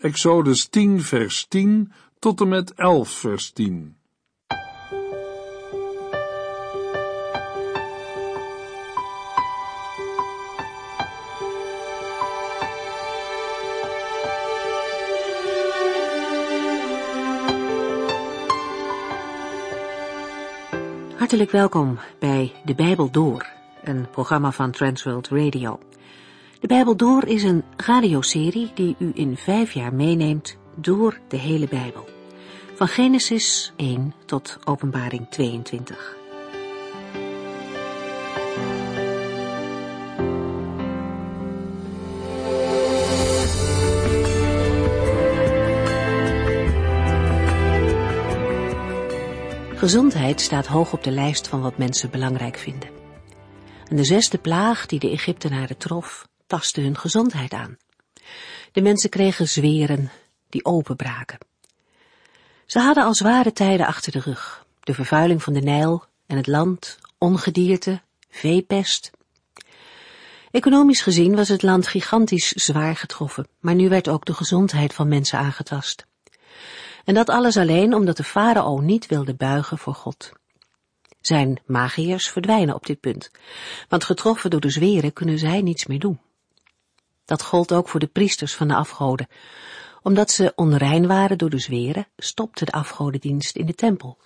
Exodus 10 vers 10 tot en met 11 vers 10. Hartelijk welkom bij De Bijbel Door, een programma van Transworld Radio. De Bijbel Door is een radioserie die u in vijf jaar meeneemt door de hele Bijbel. Van Genesis 1 tot Openbaring 22. Gezondheid staat hoog op de lijst van wat mensen belangrijk vinden. En de zesde plaag die de Egyptenaren trof, tastte hun gezondheid aan. De mensen kregen zweren die openbraken. Ze hadden al zware tijden achter de rug. De vervuiling van de Nijl en het land, ongedierte, veepest. Economisch gezien was het land gigantisch zwaar getroffen, maar nu werd ook de gezondheid van mensen aangetast. En dat alles alleen omdat de farao niet wilde buigen voor God. Zijn magiërs verdwijnen op dit punt, want getroffen door de zweren kunnen zij niets meer doen. Dat gold ook voor de priesters van de afgoden. Omdat ze onrein waren door de zweren, stopte de afgodendienst in de tempel.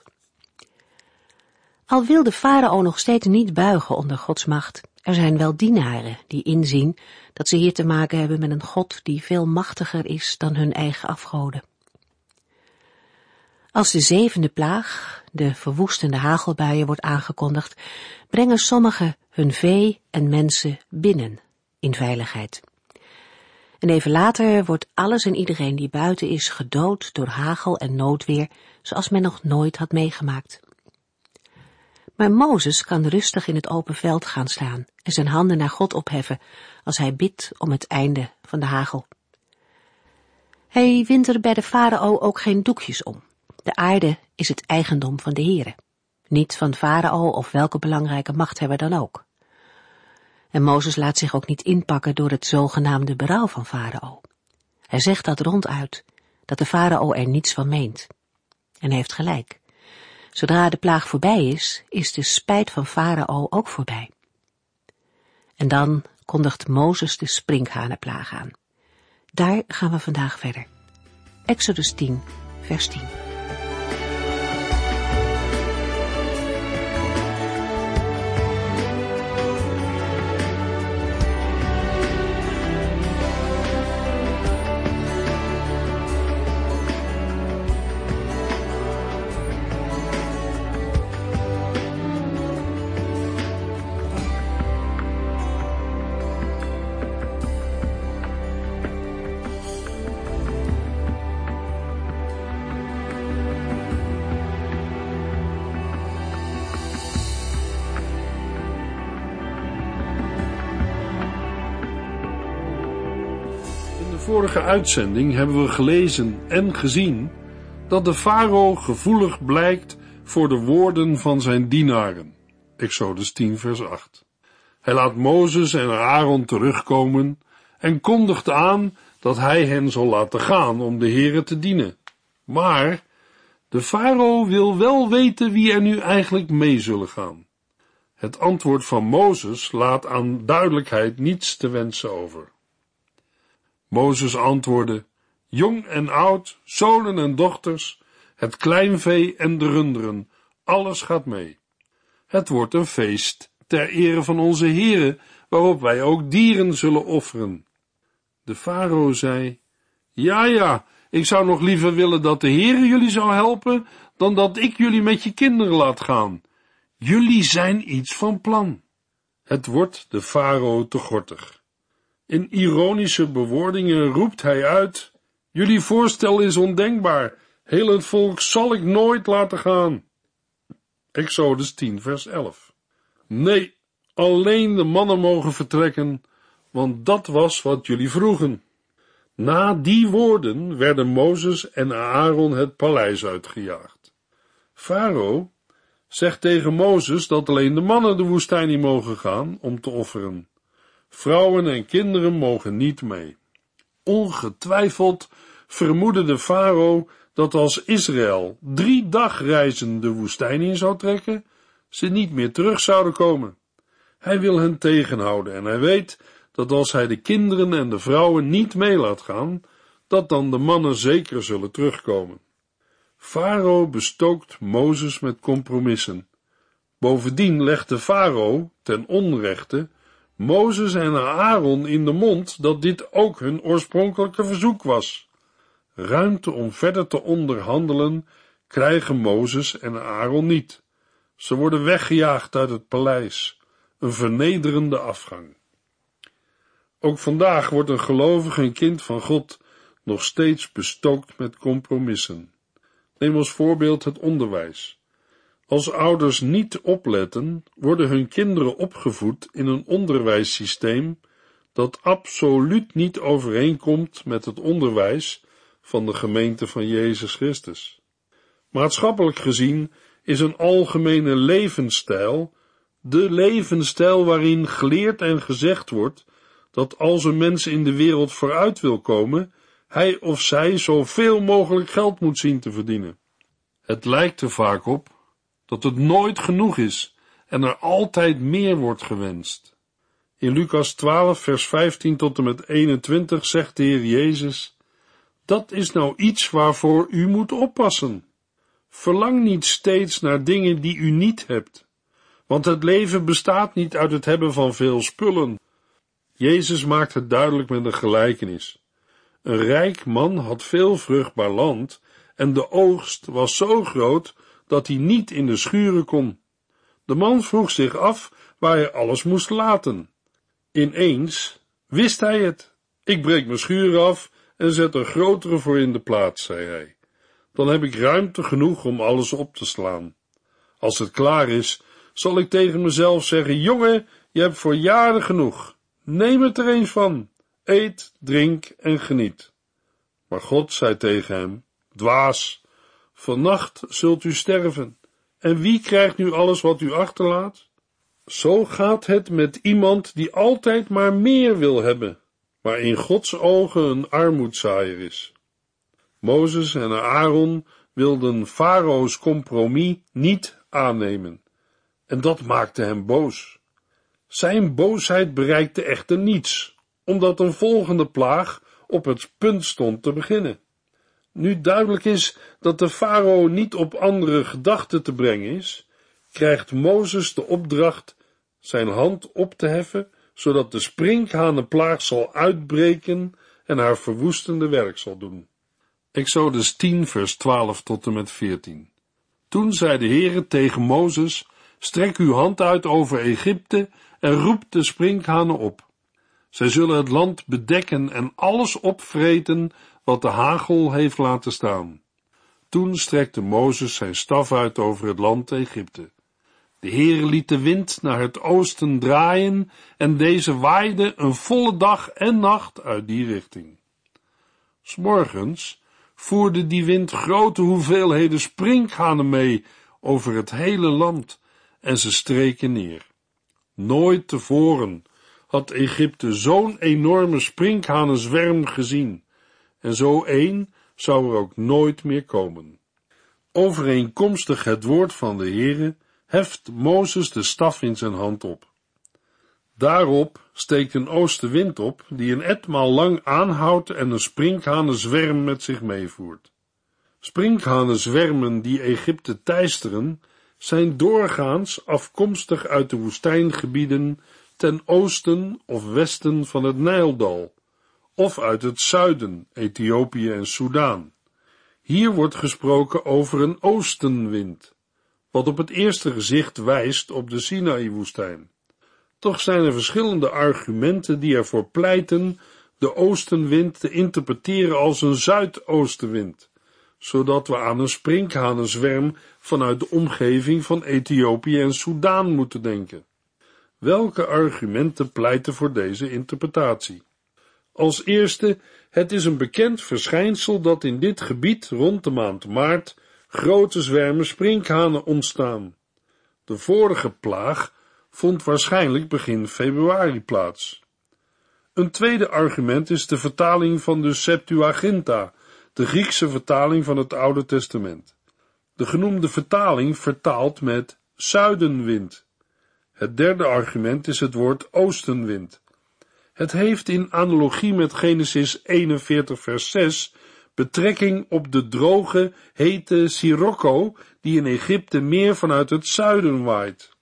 Al wil de farao nog steeds niet buigen onder Gods macht, er zijn wel dienaren die inzien dat ze hier te maken hebben met een God die veel machtiger is dan hun eigen afgoden. Als de zevende plaag, de verwoestende hagelbuien, wordt aangekondigd, brengen sommigen hun vee en mensen binnen in veiligheid. En even later wordt alles en iedereen die buiten is gedood door hagel en noodweer, zoals men nog nooit had meegemaakt. Maar Mozes kan rustig in het open veld gaan staan en zijn handen naar God opheffen als hij bidt om het einde van de hagel. Hij wint er bij de farao ook geen doekjes om. De aarde is het eigendom van de Heere, niet van farao of welke belangrijke machthebber dan ook. En Mozes laat zich ook niet inpakken door het zogenaamde berouw van farao. Hij zegt dat ronduit, dat de farao er niets van meent. En hij heeft gelijk. Zodra de plaag voorbij is, is de spijt van farao ook voorbij. En dan kondigt Mozes de sprinkhanenplaag aan. Daar gaan we vandaag verder. Exodus 10, vers 10. Vorige uitzending hebben we gelezen en gezien dat de farao gevoelig blijkt voor de woorden van zijn dienaren. Exodus 10 vers 8. Hij laat Mozes en Aaron terugkomen en kondigt aan dat hij hen zal laten gaan om de Here te dienen. Maar de farao wil wel weten wie er nu eigenlijk mee zullen gaan. Het antwoord van Mozes laat aan duidelijkheid niets te wensen over. Mozes antwoordde, jong en oud, zonen en dochters, het kleinvee en de runderen, alles gaat mee. Het wordt een feest ter ere van onze Here, waarop wij ook dieren zullen offeren. De farao zei, ja, ja, ik zou nog liever willen dat de Heere jullie zou helpen, dan dat ik jullie met je kinderen laat gaan. Jullie zijn iets van plan. Het wordt de farao te gortig. In ironische bewoordingen roept hij uit, jullie voorstel is ondenkbaar, heel het volk zal ik nooit laten gaan. Exodus 10 vers 11 Nee, alleen de mannen mogen vertrekken, want dat was wat jullie vroegen. Na die woorden werden Mozes en Aaron het paleis uitgejaagd. Farao zegt tegen Mozes dat alleen de mannen de woestijn in mogen gaan om te offeren. Vrouwen en kinderen mogen niet mee. Ongetwijfeld vermoedde de farao dat als Israël drie dagreizen de woestijn in zou trekken, ze niet meer terug zouden komen. Hij wil hen tegenhouden en hij weet dat als hij de kinderen en de vrouwen niet mee laat gaan, dat dan de mannen zeker zullen terugkomen. Farao bestookt Mozes met compromissen. Bovendien legt de farao ten onrechte Mozes en Aaron in de mond dat dit ook hun oorspronkelijke verzoek was. Ruimte om verder te onderhandelen krijgen Mozes en Aaron niet. Ze worden weggejaagd uit het paleis, een vernederende afgang. Ook vandaag wordt een gelovig en kind van God nog steeds bestookt met compromissen. Neem als voorbeeld het onderwijs. Als ouders niet opletten, worden hun kinderen opgevoed in een onderwijssysteem dat absoluut niet overeenkomt met het onderwijs van de gemeente van Jezus Christus. Maatschappelijk gezien is een algemene levensstijl de levensstijl waarin geleerd en gezegd wordt dat als een mens in de wereld vooruit wil komen, hij of zij zoveel mogelijk geld moet zien te verdienen. Het lijkt er vaak op dat het nooit genoeg is en er altijd meer wordt gewenst. In Lucas 12, vers 15 tot en met 21 zegt de Heer Jezus: Dat is nou iets waarvoor u moet oppassen. Verlang niet steeds naar dingen die u niet hebt, want het leven bestaat niet uit het hebben van veel spullen. Jezus maakt het duidelijk met een gelijkenis. Een rijk man had veel vruchtbaar land en de oogst was zo groot dat hij niet in de schuren kon. De man vroeg zich af waar hij alles moest laten. Ineens wist hij het. Ik breek mijn schuren af en zet er grotere voor in de plaats, zei hij. Dan heb ik ruimte genoeg om alles op te slaan. Als het klaar is, zal ik tegen mezelf zeggen: Jongen, je hebt voor jaren genoeg. Neem het er eens van. Eet, drink en geniet. Maar God zei tegen hem: Dwaas, vannacht zult u sterven. En wie krijgt nu alles wat u achterlaat? Zo gaat het met iemand die altijd maar meer wil hebben, maar in Gods ogen een armoedzaaier is. Mozes en Aaron wilden Farao's compromis niet aannemen, en dat maakte hem boos. Zijn boosheid bereikte echter niets, omdat een volgende plaag op het punt stond te beginnen. Nu duidelijk is dat de farao niet op andere gedachten te brengen is, krijgt Mozes de opdracht zijn hand op te heffen, zodat de sprinkhanenplaag zal uitbreken en haar verwoestende werk zal doen. Exodus 10 vers 12 tot en met 14 Toen zei de Heere tegen Mozes, strek uw hand uit over Egypte en roep de sprinkhanen op. Zij zullen het land bedekken en alles opvreten wat de hagel heeft laten staan. Toen strekte Mozes zijn staf uit over het land Egypte. De Heere liet de wind naar het oosten draaien en deze waaide een volle dag en nacht uit die richting. S'morgens voerde die wind grote hoeveelheden sprinkhanen mee over het hele land en ze streken neer. Nooit tevoren had Egypte zo'n enorme sprinkhanenzwerm gezien, en zo één zou er ook nooit meer komen. Overeenkomstig het woord van de Heere heft Mozes de staf in zijn hand op. Daarop steekt een oostenwind op, die een etmaal lang aanhoudt en een sprinkhanenzwerm met zich meevoert. Sprinkhanenzwermen die Egypte teisteren, zijn doorgaans afkomstig uit de woestijngebieden ten oosten of westen van het Nijldal, of uit het zuiden, Ethiopië en Soudaan. Hier wordt gesproken over een oostenwind, wat op het eerste gezicht wijst op de Sinaï-woestijn. Toch zijn er verschillende argumenten die ervoor pleiten de oostenwind te interpreteren als een zuidoostenwind, zodat we aan een sprinkhanenzwerm vanuit de omgeving van Ethiopië en Soudaan moeten denken. Welke argumenten pleiten voor deze interpretatie? Als eerste, het is een bekend verschijnsel dat in dit gebied rond de maand maart grote zwermen sprinkhanen ontstaan. De vorige plaag vond waarschijnlijk begin februari plaats. Een tweede argument is de vertaling van de Septuaginta, de Griekse vertaling van het Oude Testament. De genoemde vertaling vertaalt met zuidenwind. Het derde argument is het woord oostenwind. Het heeft in analogie met Genesis 41 vers 6 betrekking op de droge, hete Sirocco die in Egypte meer vanuit het zuiden waait.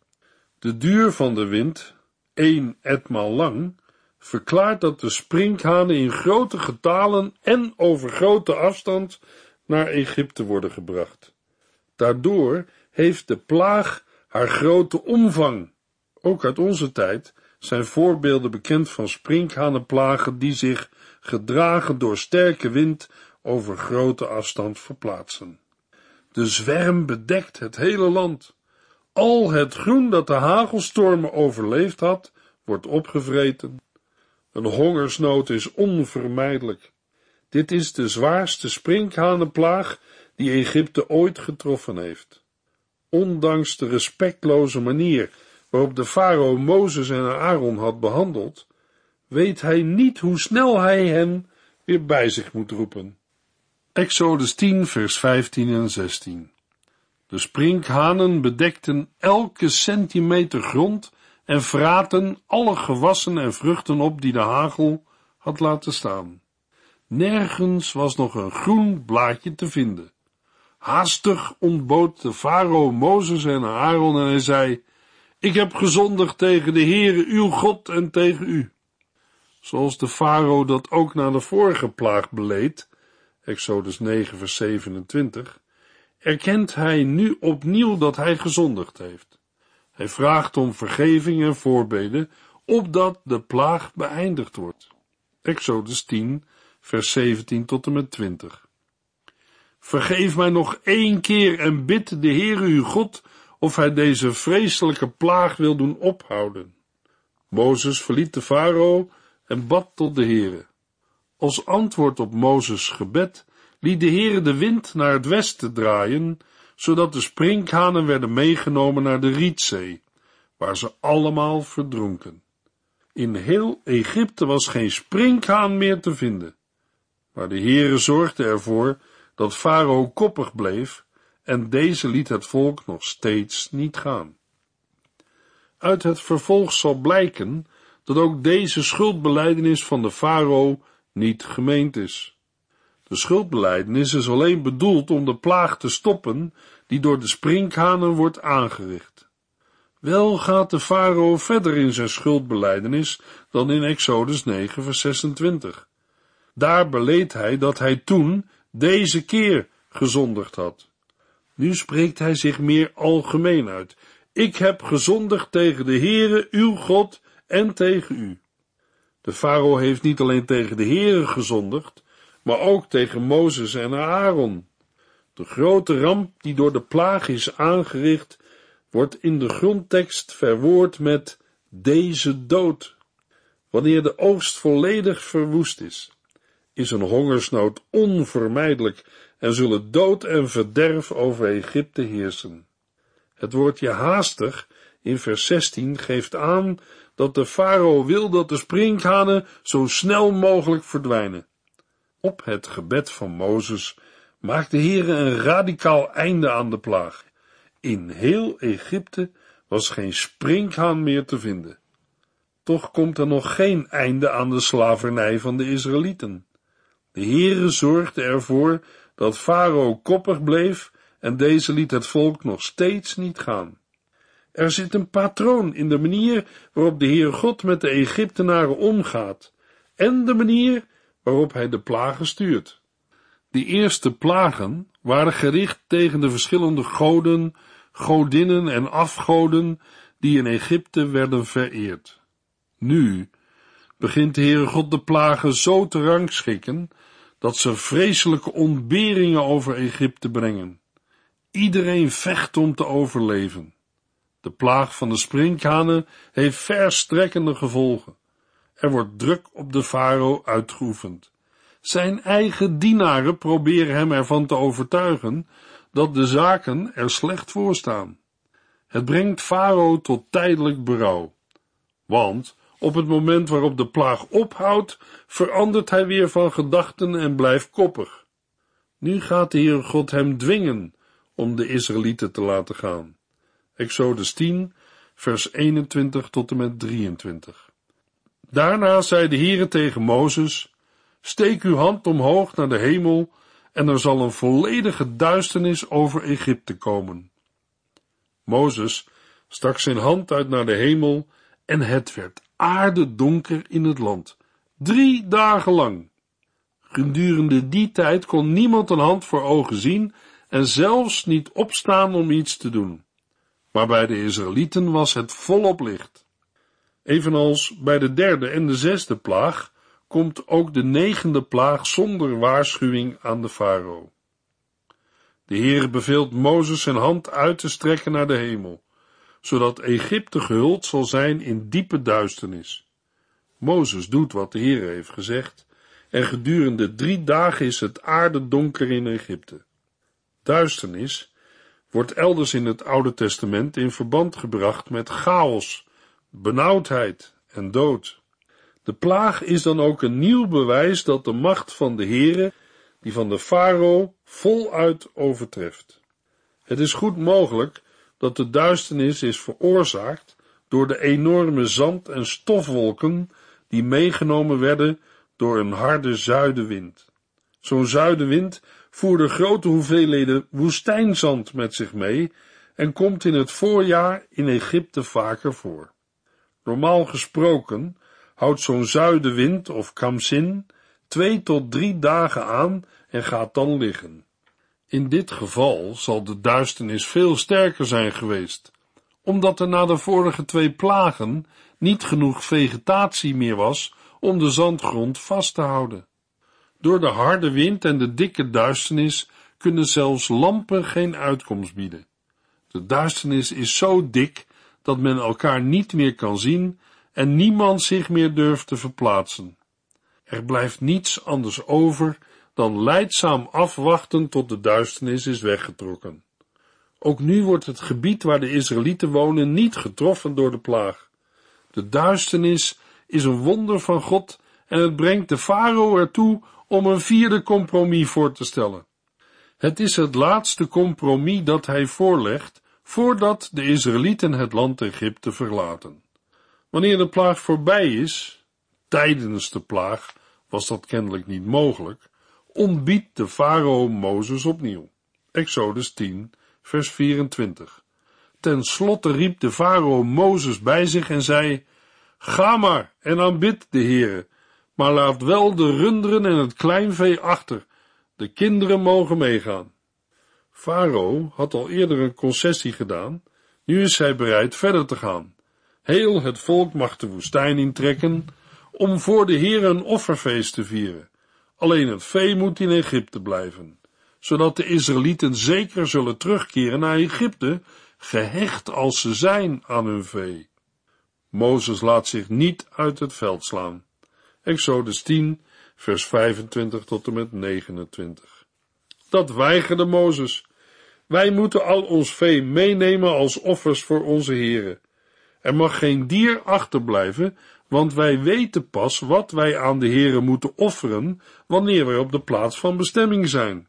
De duur van de wind, één etmaal lang, verklaart dat de sprinkhanen in grote getalen en over grote afstand naar Egypte worden gebracht. Daardoor heeft de plaag haar grote omvang. Ook uit onze tijd zijn voorbeelden bekend van sprinkhanenplagen die zich, gedragen door sterke wind, over grote afstand verplaatsen. De zwerm bedekt het hele land. Al het groen dat de hagelstormen overleefd had, wordt opgevreten. Een hongersnood is onvermijdelijk. Dit is de zwaarste sprinkhanenplaag die Egypte ooit getroffen heeft. Ondanks de respectloze manier waarop de farao Mozes en Aaron had behandeld, weet hij niet hoe snel hij hen weer bij zich moet roepen. Exodus 10, vers 15 en 16. De sprinkhanen bedekten elke centimeter grond en vraten alle gewassen en vruchten op die de hagel had laten staan. Nergens was nog een groen blaadje te vinden. Haastig ontbood de farao Mozes en Aaron en hij zei, ik heb gezondigd tegen de Heere uw God en tegen u. Zoals de farao dat ook na de vorige plaag beleed, Exodus 9 vers 27, erkent hij nu opnieuw dat hij gezondigd heeft. Hij vraagt om vergeving en voorbeden, opdat de plaag beëindigd wordt. Exodus 10, vers 17 tot en met 20. Vergeef mij nog één keer en bid de Heere uw God of hij deze vreselijke plaag wil doen ophouden. Mozes verliet de farao en bad tot de Heere. Als antwoord op Mozes gebed liet de Heere de wind naar het westen draaien, zodat de sprinkhanen werden meegenomen naar de Rietzee, waar ze allemaal verdronken. In heel Egypte was geen sprinkhaan meer te vinden, maar de Heere zorgde ervoor dat Farao koppig bleef en deze liet het volk nog steeds niet gaan. Uit het vervolg zal blijken dat ook deze schuldbeleidenis van de farao niet gemeend is. De schuldbeleidenis is alleen bedoeld om de plaag te stoppen die door de sprinkhanen wordt aangericht. Wel gaat de farao verder in zijn schuldbeleidenis dan in Exodus 9 vers 26. Daar beleed hij dat hij toen deze keer gezondigd had. Nu spreekt hij zich meer algemeen uit. Ik heb gezondigd tegen de Heere, uw God, en tegen u. De farao heeft niet alleen tegen de Heere gezondigd, maar ook tegen Mozes en Aaron. De grote ramp die door de plaag is aangericht, wordt in de grondtekst verwoord met deze dood. Wanneer de oogst volledig verwoest is, is een hongersnood onvermijdelijk en zullen dood en verderf over Egypte heersen. Het woordje haastig in vers 16 geeft aan dat de farao wil dat de sprinkhanen zo snel mogelijk verdwijnen. Op het gebed van Mozes maakt de Heere een radicaal einde aan de plaag. In heel Egypte was geen sprinkhaan meer te vinden. Toch komt er nog geen einde aan de slavernij van de Israëlieten. De Heere zorgde ervoor dat Farao koppig bleef en deze liet het volk nog steeds niet gaan. Er zit een patroon in de manier waarop de Heer God met de Egyptenaren omgaat en de manier waarop hij de plagen stuurt. De eerste plagen waren gericht tegen de verschillende goden, godinnen en afgoden die in Egypte werden vereerd. Nu begint de Heere God de plagen zo te rangschikken dat ze vreselijke ontberingen over Egypte brengen. Iedereen vecht om te overleven. De plaag van de sprinkhanen heeft verstrekkende gevolgen. Er wordt druk op de farao uitgeoefend. Zijn eigen dienaren proberen hem ervan te overtuigen dat de zaken er slecht voor staan. Het brengt farao tot tijdelijk berouw. Want op het moment waarop de plaag ophoudt, verandert hij weer van gedachten en blijft koppig. Nu gaat de Heer God hem dwingen om de Israëlieten te laten gaan. Exodus 10, vers 21 tot en met 23. Daarna zei de Heere tegen Mozes, steek uw hand omhoog naar de hemel en er zal een volledige duisternis over Egypte komen. Mozes stak zijn hand uit naar de hemel en het werd aardedonker in het land, drie dagen lang. Gedurende die tijd kon niemand een hand voor ogen zien en zelfs niet opstaan om iets te doen. Maar bij de Israëlieten was het volop licht. Evenals bij de derde en de zesde plaag komt ook de negende plaag zonder waarschuwing aan de farao. De Heer beveelt Mozes zijn hand uit te strekken naar de hemel, zodat Egypte gehuld zal zijn in diepe duisternis. Mozes doet wat de Heer heeft gezegd, en gedurende drie dagen is het aarde donker in Egypte. Duisternis wordt elders in het Oude Testament in verband gebracht met chaos, benauwdheid en dood. De plaag is dan ook een nieuw bewijs dat de macht van de Heere, die van de farao, voluit overtreft. Het is goed mogelijk dat de duisternis is veroorzaakt door de enorme zand- en stofwolken die meegenomen werden door een harde zuidenwind. Zo'n zuidenwind voerde grote hoeveelheden woestijnzand met zich mee en komt in het voorjaar in Egypte vaker voor. Normaal gesproken houdt zo'n zuidenwind of kamsin twee tot drie dagen aan en gaat dan liggen. In dit geval zal de duisternis veel sterker zijn geweest, omdat er na de vorige twee plagen niet genoeg vegetatie meer was om de zandgrond vast te houden. Door de harde wind en de dikke duisternis kunnen zelfs lampen geen uitkomst bieden. De duisternis is zo dik dat men elkaar niet meer kan zien en niemand zich meer durft te verplaatsen. Er blijft niets anders over dan leidzaam afwachten tot de duisternis is weggetrokken. Ook nu wordt het gebied waar de Israëlieten wonen niet getroffen door de plaag. De duisternis is een wonder van God en het brengt de farao ertoe om een vierde compromis voor te stellen. Het is het laatste compromis dat hij voorlegt voordat de Israëlieten het land Egypte verlaten. Wanneer de plaag voorbij is, tijdens de plaag was dat kennelijk niet mogelijk, ontbiedt de farao Mozes opnieuw. Exodus 10, vers 24. Ten slotte riep de farao Mozes bij zich en zei, Ga maar en aanbid de Heere, maar laat wel de runderen en het kleinvee achter. De kinderen mogen meegaan. Farao had al eerder een concessie gedaan, nu is hij bereid verder te gaan. Heel het volk mag de woestijn intrekken om voor de Heer een offerfeest te vieren. Alleen het vee moet in Egypte blijven, zodat de Israëlieten zeker zullen terugkeren naar Egypte, gehecht als ze zijn aan hun vee. Mozes laat zich niet uit het veld slaan. Exodus 10, vers 25 tot en met 29. Dat weigerde Mozes. Wij moeten al ons vee meenemen als offers voor onze heren. Er mag geen dier achterblijven, want wij weten pas wat wij aan de heren moeten offeren wanneer wij op de plaats van bestemming zijn.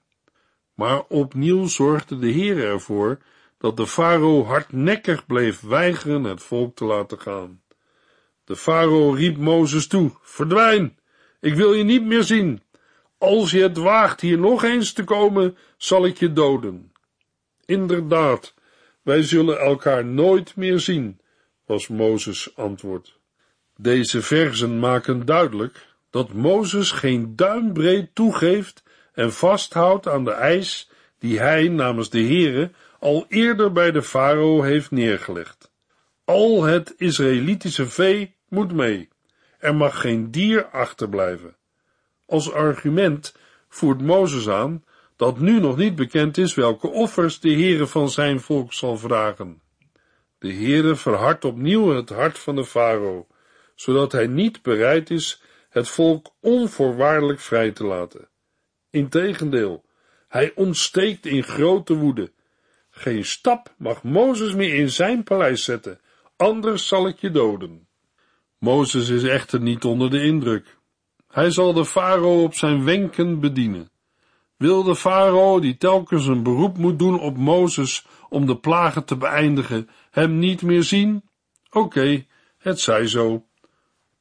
Maar opnieuw zorgde de Heer ervoor dat de farao hardnekkig bleef weigeren het volk te laten gaan. De farao riep Mozes toe, verdwijn, ik wil je niet meer zien. Als je het waagt hier nog eens te komen, zal ik je doden. Inderdaad, wij zullen elkaar nooit meer zien, was Mozes antwoord. Deze verzen maken duidelijk dat Mozes geen duimbreed toegeeft en vasthoudt aan de eis die hij namens de Heere al eerder bij de farao heeft neergelegd. Al het Israëlitische vee moet mee. Er mag geen dier achterblijven. Als argument voert Mozes aan dat nu nog niet bekend is welke offers de Heere van zijn volk zal vragen. De Heere verhardt opnieuw het hart van de farao, zodat hij niet bereid is het volk onvoorwaardelijk vrij te laten. Integendeel, hij ontsteekt in grote woede. Geen stap mag Mozes meer in zijn paleis zetten, anders zal ik je doden. Mozes is echter niet onder de indruk. Hij zal de farao op zijn wenken bedienen. Wil de farao, die telkens een beroep moet doen op Mozes om de plagen te beëindigen, hem niet meer zien? Oké, het zij zo.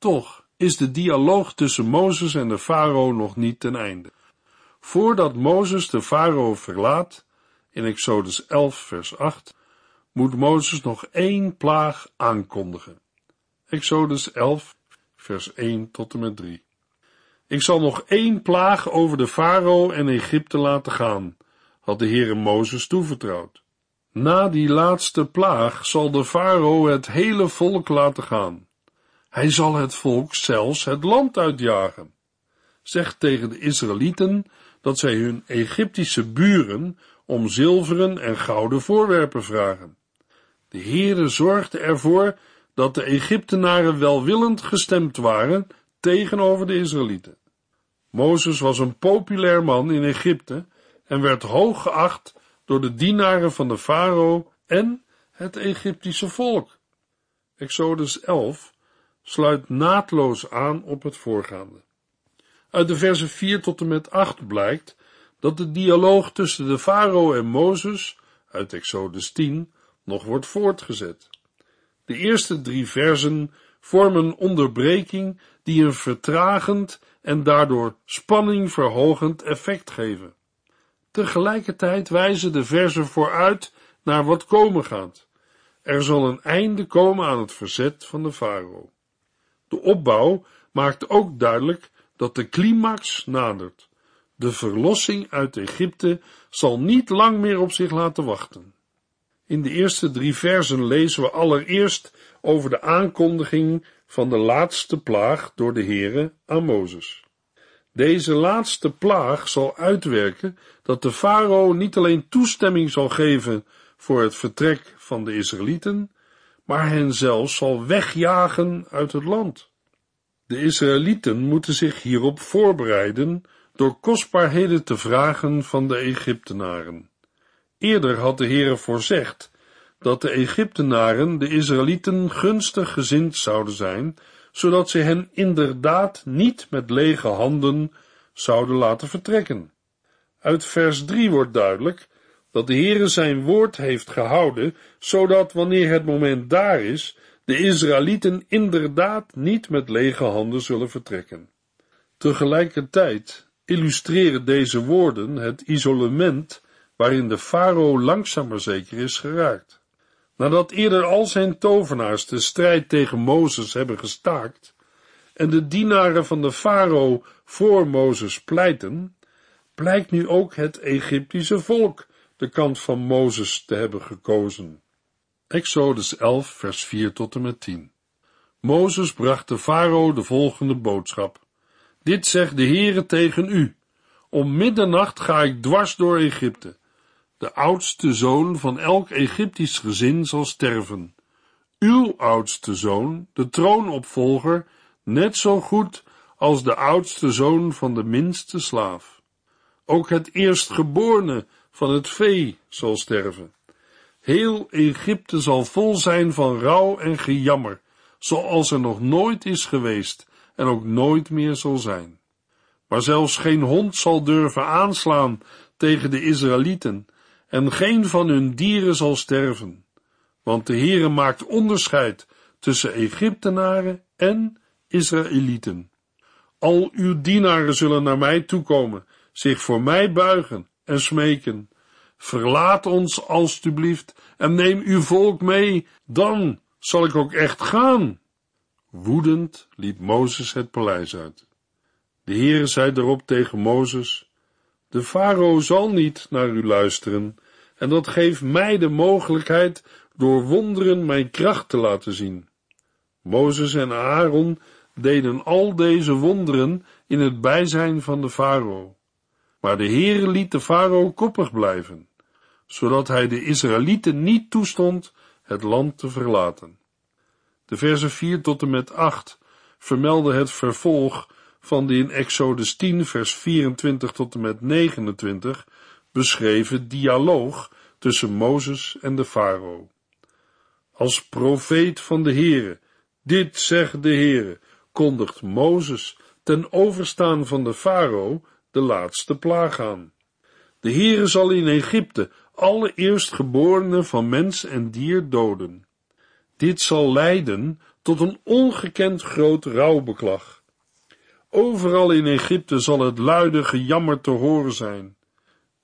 Toch is de dialoog tussen Mozes en de farao nog niet ten einde. Voordat Mozes de farao verlaat, in Exodus 11 vers 8, moet Mozes nog één plaag aankondigen. Exodus 11 vers 1 tot en met 3. Ik zal nog één plaag over de farao en Egypte laten gaan, had de Heere Mozes toevertrouwd. Na die laatste plaag zal de farao het hele volk laten gaan. Hij zal het volk zelfs het land uitjagen. Zeg tegen de Israëlieten dat zij hun Egyptische buren om zilveren en gouden voorwerpen vragen. De Heere zorgde ervoor dat de Egyptenaren welwillend gestemd waren tegenover de Israëlieten. Mozes was een populair man in Egypte en werd hoog geacht door de dienaren van de farao en het Egyptische volk. Exodus 11 sluit naadloos aan op het voorgaande. Uit de versen 4 tot en met 8 blijkt dat de dialoog tussen de farao en Mozes uit Exodus 10 nog wordt voortgezet. De eerste drie versen vormen een onderbreking die een vertragend en daardoor spanning verhogend effect geven. Tegelijkertijd wijzen de versen vooruit naar wat komen gaat. Er zal een einde komen aan het verzet van de farao. De opbouw maakt ook duidelijk dat de climax nadert. De verlossing uit Egypte zal niet lang meer op zich laten wachten. In de eerste drie versen lezen we allereerst over de aankondiging van de laatste plaag door de Heere aan Mozes. Deze laatste plaag zal uitwerken dat de farao niet alleen toestemming zal geven voor het vertrek van de Israëlieten, maar hen zelfs zal wegjagen uit het land. De Israëlieten moeten zich hierop voorbereiden door kostbaarheden te vragen van de Egyptenaren. Eerder had de Heere voorzegd dat de Egyptenaren de Israëlieten gunstig gezind zouden zijn, zodat ze hen inderdaad niet met lege handen zouden laten vertrekken. Uit vers 3 wordt duidelijk dat de Heere zijn woord heeft gehouden, zodat wanneer het moment daar is, de Israëlieten inderdaad niet met lege handen zullen vertrekken. Tegelijkertijd illustreren deze woorden het isolement waarin de farao langzaam maar zeker is geraakt. Nadat eerder al zijn tovenaars de strijd tegen Mozes hebben gestaakt en de dienaren van de farao voor Mozes pleiten, blijkt nu ook het Egyptische volk de kant van Mozes te hebben gekozen. Exodus 11, vers 4 tot en met 10. Mozes bracht de farao de volgende boodschap. Dit zegt de Heere tegen u. Om middernacht ga ik dwars door Egypte. De oudste zoon van elk Egyptisch gezin zal sterven. Uw oudste zoon, de troonopvolger, net zo goed als de oudste zoon van de minste slaaf. Ook het eerstgeborene van het vee zal sterven. Heel Egypte zal vol zijn van rouw en gejammer, zoals er nog nooit is geweest en ook nooit meer zal zijn. Maar zelfs geen hond zal durven aanslaan tegen de Israëlieten, en geen van hun dieren zal sterven, want de Heere maakt onderscheid tussen Egyptenaren en Israëlieten. Al uw dienaren zullen naar mij toekomen, zich voor mij buigen en smeken. Verlaat ons alstublieft en neem uw volk mee, dan zal ik ook echt gaan. Woedend liep Mozes het paleis uit. De Heere zei erop tegen Mozes, de farao zal niet naar u luisteren, en dat geeft mij de mogelijkheid door wonderen mijn kracht te laten zien. Mozes en Aaron deden al deze wonderen in het bijzijn van de farao. Maar de Heere liet de farao koppig blijven, zodat hij de Israëlieten niet toestond het land te verlaten. De versen 4 tot en met 8 vermelden het vervolg van de in Exodus 10 vers 24 tot en met 29 beschreven dialoog tussen Mozes en de farao. Als profeet van de Heere, dit zegt de Heere, kondigt Mozes ten overstaan van de farao de laatste plaag aan. De Heere zal in Egypte alle eerstgeborenen van mens en dier doden. Dit zal leiden tot een ongekend groot rouwbeklag. Overal in Egypte zal het luide gejammer te horen zijn.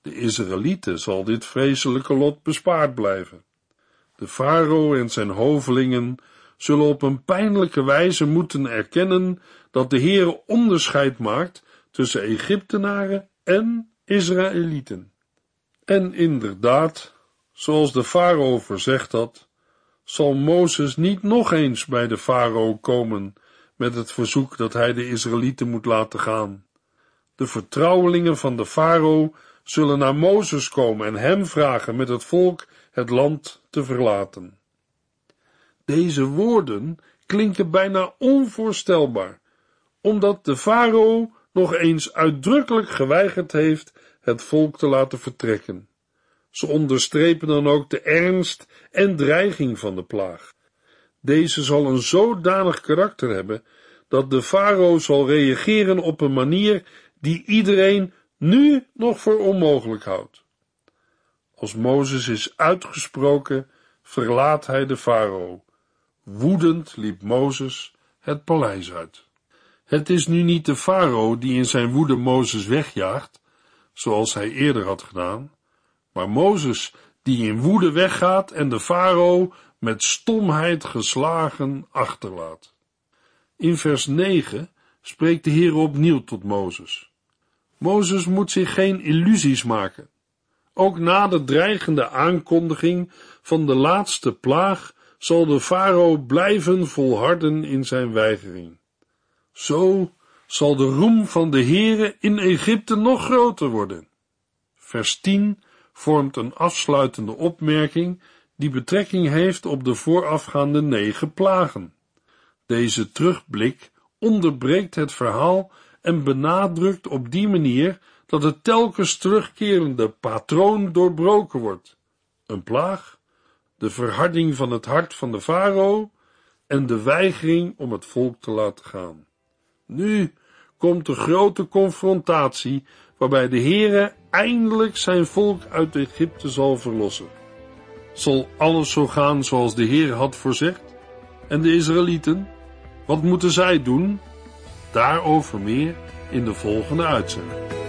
De Israëlieten zal dit vreselijke lot bespaard blijven. De farao en zijn hovelingen zullen op een pijnlijke wijze moeten erkennen dat de Heere onderscheid maakt tussen Egyptenaren en Israëlieten. En inderdaad, zoals de farao verzegd had, zal Mozes niet nog eens bij de farao komen met het verzoek dat hij de Israëlieten moet laten gaan. De vertrouwelingen van de farao zullen naar Mozes komen en hem vragen met het volk het land te verlaten. Deze woorden klinken bijna onvoorstelbaar, omdat de farao nog eens uitdrukkelijk geweigerd heeft het volk te laten vertrekken. Ze onderstrepen dan ook de ernst en dreiging van de plaag. Deze zal een zodanig karakter hebben dat de farao zal reageren op een manier die iedereen nu nog voor onmogelijk houdt. Als Mozes is uitgesproken, verlaat hij de farao. Woedend liep Mozes het paleis uit. Het is nu niet de farao die in zijn woede Mozes wegjaagt, zoals hij eerder had gedaan, maar Mozes die in woede weggaat en de farao met stomheid geslagen achterlaat. In vers 9 spreekt de Heer opnieuw tot Mozes. Mozes moet zich geen illusies maken. Ook na de dreigende aankondiging van de laatste plaag zal de farao blijven volharden in zijn weigering. Zo zal de roem van de Heere in Egypte nog groter worden. Vers 10 vormt een afsluitende opmerking die betrekking heeft op de voorafgaande negen plagen. Deze terugblik onderbreekt het verhaal en benadrukt op die manier dat het telkens terugkerende patroon doorbroken wordt. Een plaag, de verharding van het hart van de farao en de weigering om het volk te laten gaan. Nu komt de grote confrontatie waarbij de Heere eindelijk zijn volk uit Egypte zal verlossen. Zal alles zo gaan zoals de Heer had voorzegd? En de Israëlieten? Wat moeten zij doen? Daarover meer in de volgende uitzending.